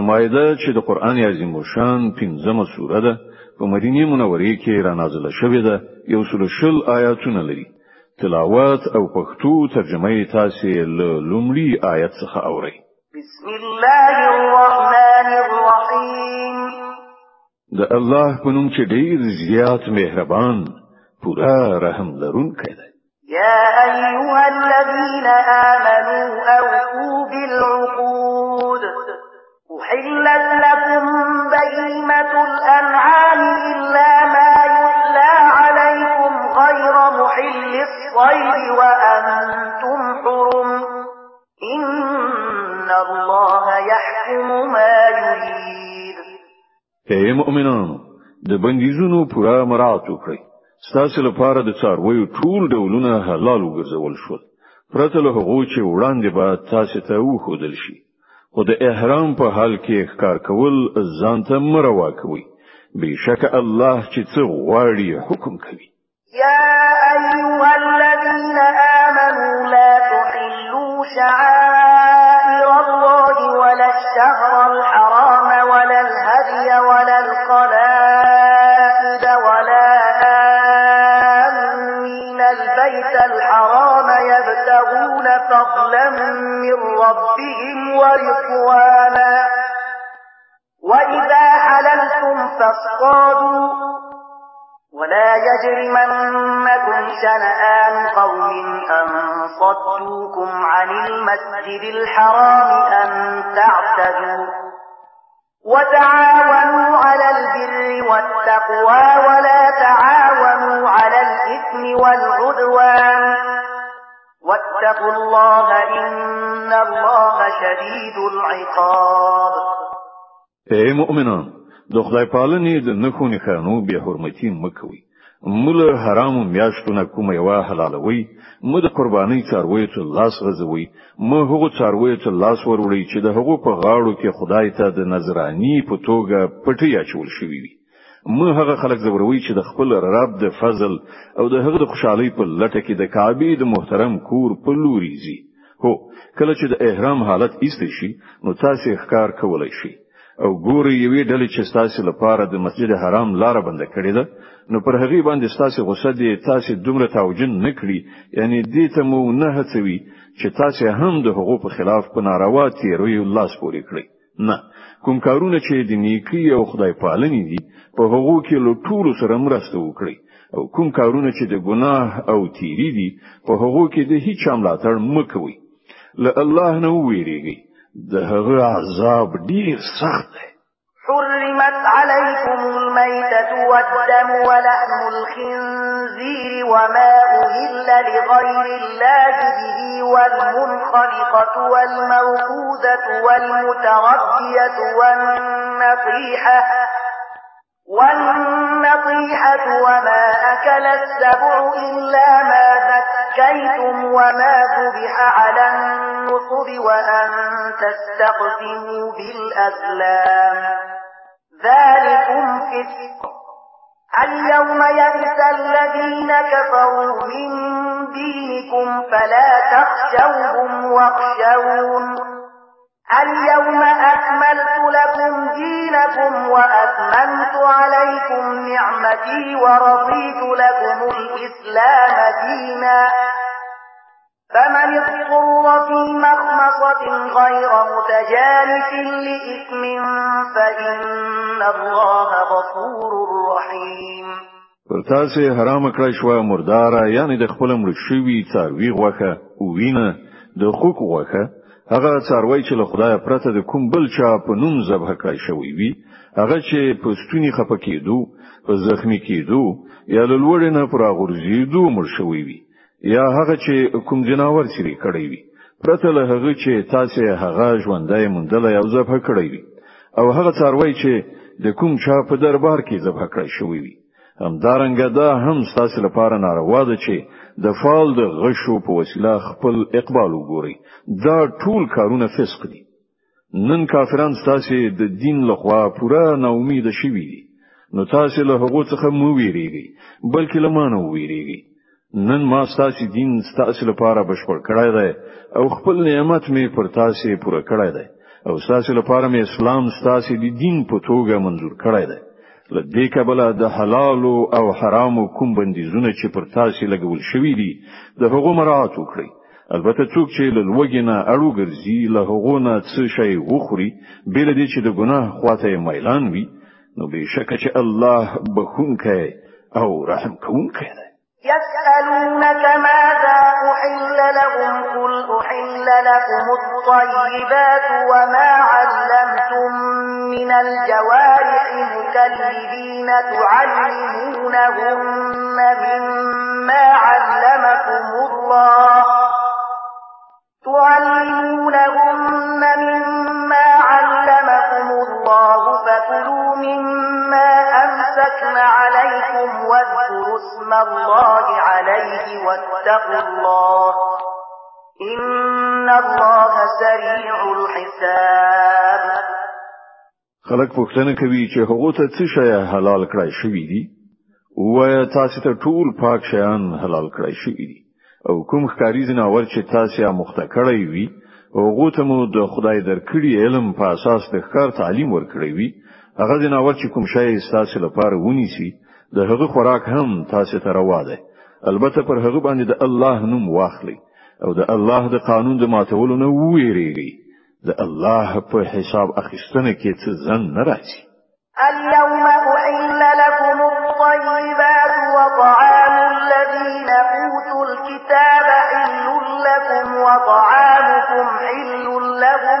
مایده چې د قران عظیم شان پنځمه سوره ده په مدینه منورې کې را نازله شوې ده یو سل شل آیاتونه لري. تلاوت او پښتو ترجمه یې تاسو له لومړي آیت څخه اورئ. بسم الله الرحمن الرحیم د الله په نوم چې ډیر زیات مهربان پورا رحم لرونکی دی. يا أيها الذين آمنوا أوفوا بالعقود أحلت لكم بهيمة الأنعام إلا ما يتلى عليكم غير محل الصيد وأنتم حرم إن الله يحكم ما يريد. اے مؤمنانو د بندیزونو پورا مراعات وکړئ. ستاسو لپاره د څارویو ټول ډولونه حلال وګرځول شول. پرته له هغو چې وړاندې به تاسو ته وښودل شي. خو د احرام په حال کې ښکار کول ځان ته مروا کوي بشک الله چې څه غواړي حکم کوي. يا أيها الذين آمنوا لا تحلوا شعائر الله ولا الشهر الحرام ولا الهدي ولا القلائد ولا آمين البيت الحرام يبتغون فضلا من ربهم حللتم فاصطادوا ولا يجرمنكم شنآن قوم أن صدوكم عن المسجد الحرام أن تعتدوا وتعاونوا على البر والتقوى ولا تعاونوا على الإثم والعدوان واتقوا الله إن الله شديد العقاب. اے مؤمنان د خدای پالنې د نخو نخانو بیا حرمتي مکوي موږ حرام میاشتونه کومه یو حلالوي موږ د قرباني څاروي ته لاس غزوي موږ هغه څاروي ته لاس وروړي چې د هغو په غاړو کې خدای ته د نظرانی په توګه پټي اچول شوی وي. موږ هغه خلک زوروي چې د خپل رب د فضل او د هغه د خوشحالي په لټه کې د کعبه د محترم کور په لوري زی هو کله چې د احرام حالت ایستل شي نو تاسو ښکار کولای شئ او ګوري یوې ډلې چې تاسو لپاره د مسجد حرام لار بند کړې ده نو پر هغه باندې تاسو غوسه دي تاسو دومره توجن نکړي یعنی دې ته مو نه هڅوي چې تاسو هم د حقوق په خلاف په ناروا تیروي الله سپوري کړی نه. کوم کارونه چې د نیکی او خدای پالنې دي په هغو کې له ټولو سره مرسته وکړي او کوم کارونه چې د ګناه او تیری دي په هغو کې د هیڅ ملاتړ مکوي له الله نه ویریږي د هغه عذاب ډیر سخت دی. حرمت عليكم الميتة والدم ولحم الخنزير وما أهل لغير الله به والمنخلقة والموقوذة والمتردية والنطيحة وما أكل السبع إلا ما ذكيتم وما ذبح على النصب وأن تستقسموا بالأسلام ذلكم فسق. اليوم يئس الذين كفروا من دينكم فلا تخشوهم واخشون. اليوم أكملت لكم دينكم وأتممت عليكم نعمتي ورضيت لكم الإسلام دينا. فمن اضطر في مخمصة غير متجانف لإثم فإن الله غفور رحيم. پر تاسو حرام کړی شو مردار یعنی د خپل مړ شوی څاروي غوخه أو وینه د خوک غوخه هغه څاروي چې له خدای پرته د کوم بل چا په نوم ذبح کړی شوی وي هغه چې په ستوني خپه کېدو په زخمی کېدو یا له لوړ نه پر غورځېدو مړ شوی وي یا هغه چې کوم جناور سری کړی وي. پرته له هغه چې تاسو هغه ژوندۍ مندل یا ذبح کړی وي. او هغه څاروي چې د کوم چا په دربار کې ذبح کړی شوی وي. همدارنګه دا هم ستاسو لپاره ناروا ده چې د فال د غشو په وسیله خپل اقبال وګوري دا ټول کارونه فسق دي. نن کافران ستاسو د دین لخوا پورا نا امید شوي دي. نو تاسو له هغه څخه مو ویریږي بلکې لمانه ویریږي نن ما ستاسو دین ستاسو لپاره بشپړ کړای دی او خپل نعمت می پر تاسو پوره کړای دی. او تاسو لپاره مې اسلام تاسو د دین په توګه منزور کړی دی لدې کبله د حلال او حرام کوم بندیزونه چې پر تاسو لګول شوی دي د هغو مراعات وکړئ. البته څوک چې له لوګینه اړو ګرځي له هغو نه څه شی وخوري بل دې چې د ګناه خواته میلان وي نو به شک چې الله بخونکې او رحم کوونکی دی. ماذا أحل لهم قل أحل لكم الطيبات وما علمتم من الجوارح مكلبين تعلمونهن مما علمكم الله تعلمونهن مما علمكم الله فكلوا مما أمسكن عليكم واذكروا اسم الله عليه واتقوا الله. إن الله سريع الحساب. خلک پوښتنه کوي چې هغه ته څه شی حلال کړای شوی دی وایا تاسو ته ټول پاک شیان حلال کړای شوی دي. او کوم ښکاری زناور چې تاسو یې مخته کړی وي هغه ته مو د خدای درکړي علم په اساس د ښکار تعلیم ورکړی وي. هغه زناور چې کوم شی تاسو لپاره ونیسي د هغه خوراک هم تاسو ته روا ده البته پر هغه باندې د الله نوم واخلي أو د الله د قانون د ماتولو نه ویریږي د الله په حساب اخیستنه کې څه ځن نه راځي. اليوم أحل لكم الطيبات وطعام الذين أوتوا الكتاب حل لكم وطعامكم حل لهم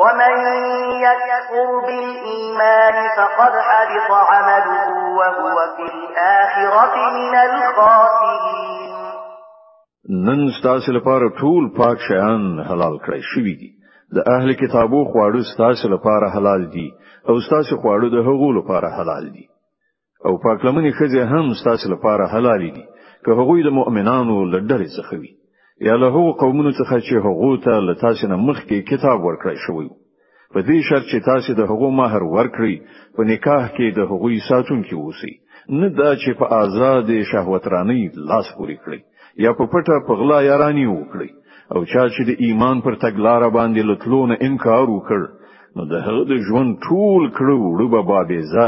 ومن يكفر بالإيمان فقد حبط عمله وهو في الآخرة من الخاسرين. نن ستاسو لپاره ټول پاک شیان حلال کړی شوی دي. د أهل کتابو خواړه ستاسو لپاره حلال دي أو ستاسو خواړه د هغو لپاره حلال دي. أو پاک لمنې خځه هم ستاسو لپاره حلال دي که هغوی د مؤمنانو لډرې څخه وي. یا له هغو قومونو څخه چې هغو ته له تاسو نه مخکې کتاب ورکړی شوی په دې شرط چې تاسو د هغو مہر ورکړي په نکاح کې د هغوی ساتونکي اوسئ. نه دا چې په آزاد شهوت رانی لاس پوري کړی یا په پټه په غلا یارانی وکړي او چا چې د ایمان پر تګلار باندې لټلونه انکار وکړ نو د هغه د ژوند ټول کړو وړو بابیزه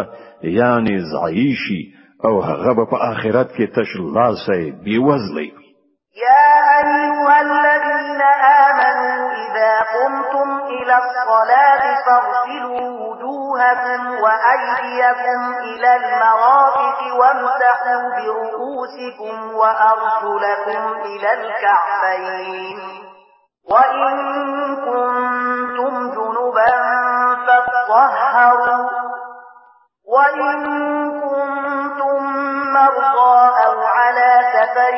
یعنی زعیشی او هغه په آخرت کې تشلاسه بیوزلی يا أيها الذين آمنوا إذا قمتم إلى الصلاة فاغسلوا وجوهكم وأيديكم إلى المرافق وامسحوا برؤوسكم وأرجلكم إلى الكعبين. وإن كنتم جنبا فاطهروا. وإن كنتم مرضى أو على سفر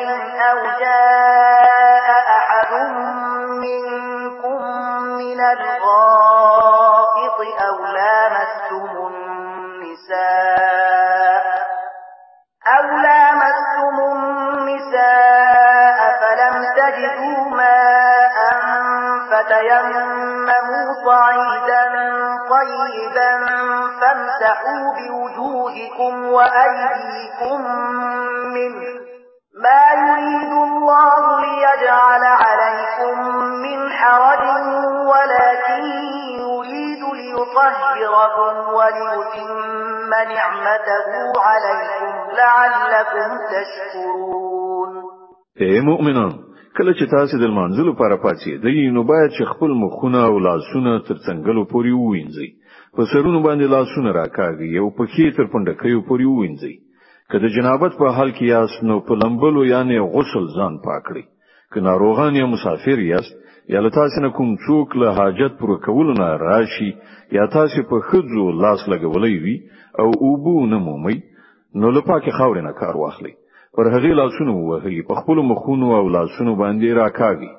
أو جاء الغائط أو لامستم النساء أو لامستم النساء فلم تجدوا ماء فتيمموا صعيدا طيبا فامسحوا بوجوهكم وأيديكم منه ما يريد الله ليجعل عليكم من حرج ليطهركم وليتم نعمته عليكم لعلكم تشكرون. اے مؤمنان کله چې تاسو د منځلو لپاره پاتې دی نو باید چې خپل مخونه او لاسونه تر څنګهلو پورې ووینځي په سرونو باندې لاسونه راکاږي او په خې تر پندکیو پورې ووینځي د جنابت په حال کې یاست نو په لمبلو یعنی غسل ځان پاکړي که ناروغان یا مسافر یاست یا تاسو نه کوم څوک له حاجت پر کولو نه راشي یا تاسو په خځو لاس لګولې وي او اوبو نه مومي نو له پاکه خاورې نه کار واخلي پر هغه لاسونو وهلي په خپل مخونو او لاسونو باندې راکاږي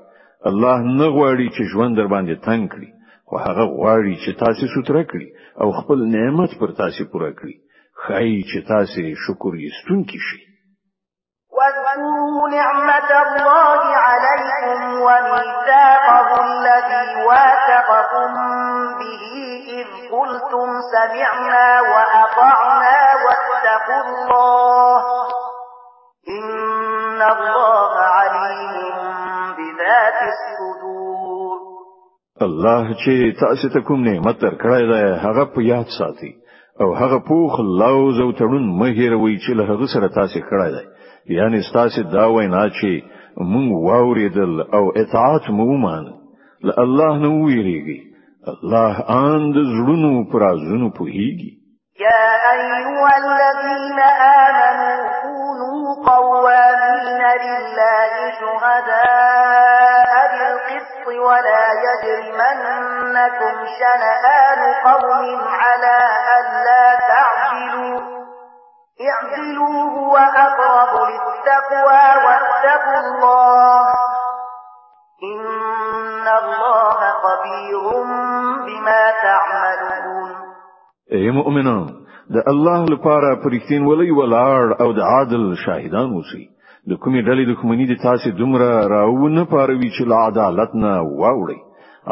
الله نه غواړي چې ژوند در باندې تنگ کړي خو هغه غواړي چې تاسو ستر کړی او خپل نعمت پر تاسو پوره کړی خای چې تاسو شکر یستونکي شئ واذكروا نعمة الله عليكم وميثاقه الذي واثقكم به إذ قلتم سمعنا وأطعنا واتقوا الله إن الله عليم بذات الصدور الله چې تاسو ته کوم نعمت درکړی دی هغه په یاد ساتئ. او هغه پوخ لوز او تړون مهیروي چې له هغه سره تاسو کړای دی. یعنی تاسو دا وینا چې مونږ واوریدل او اطاعت مو ومان له الله نو ویریږي الله ان د زړونو پرازونو پوهیږي. يا أيها الذين آمنوا قوامين لله شهداء بالقسط ولا يجرمنكم شنآن قوم على ألا تعدلوا اعدلوا هو أقرب للتقوى واتقوا الله. إن الله خبير بما تعملون. اے مؤمنان د الله لپاره پرختین ولي ولاړ او د عادل شاهدان اوسئ. د کومې ډلې دښمنی د تاسو دومره راونه پاروي چې له عدالت نه واوړي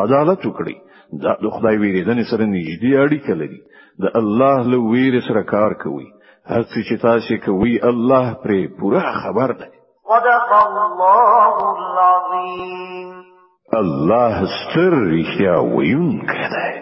عدالت وکړي دا د خدای ویریدنې سره نږدې اړیکه لري. د الله له ویر سره کار کوي هر څه چې تاسو کوي الله پرې پوره خبر ده صدق الله العظيم الله ستر رښتیا ویونکی دی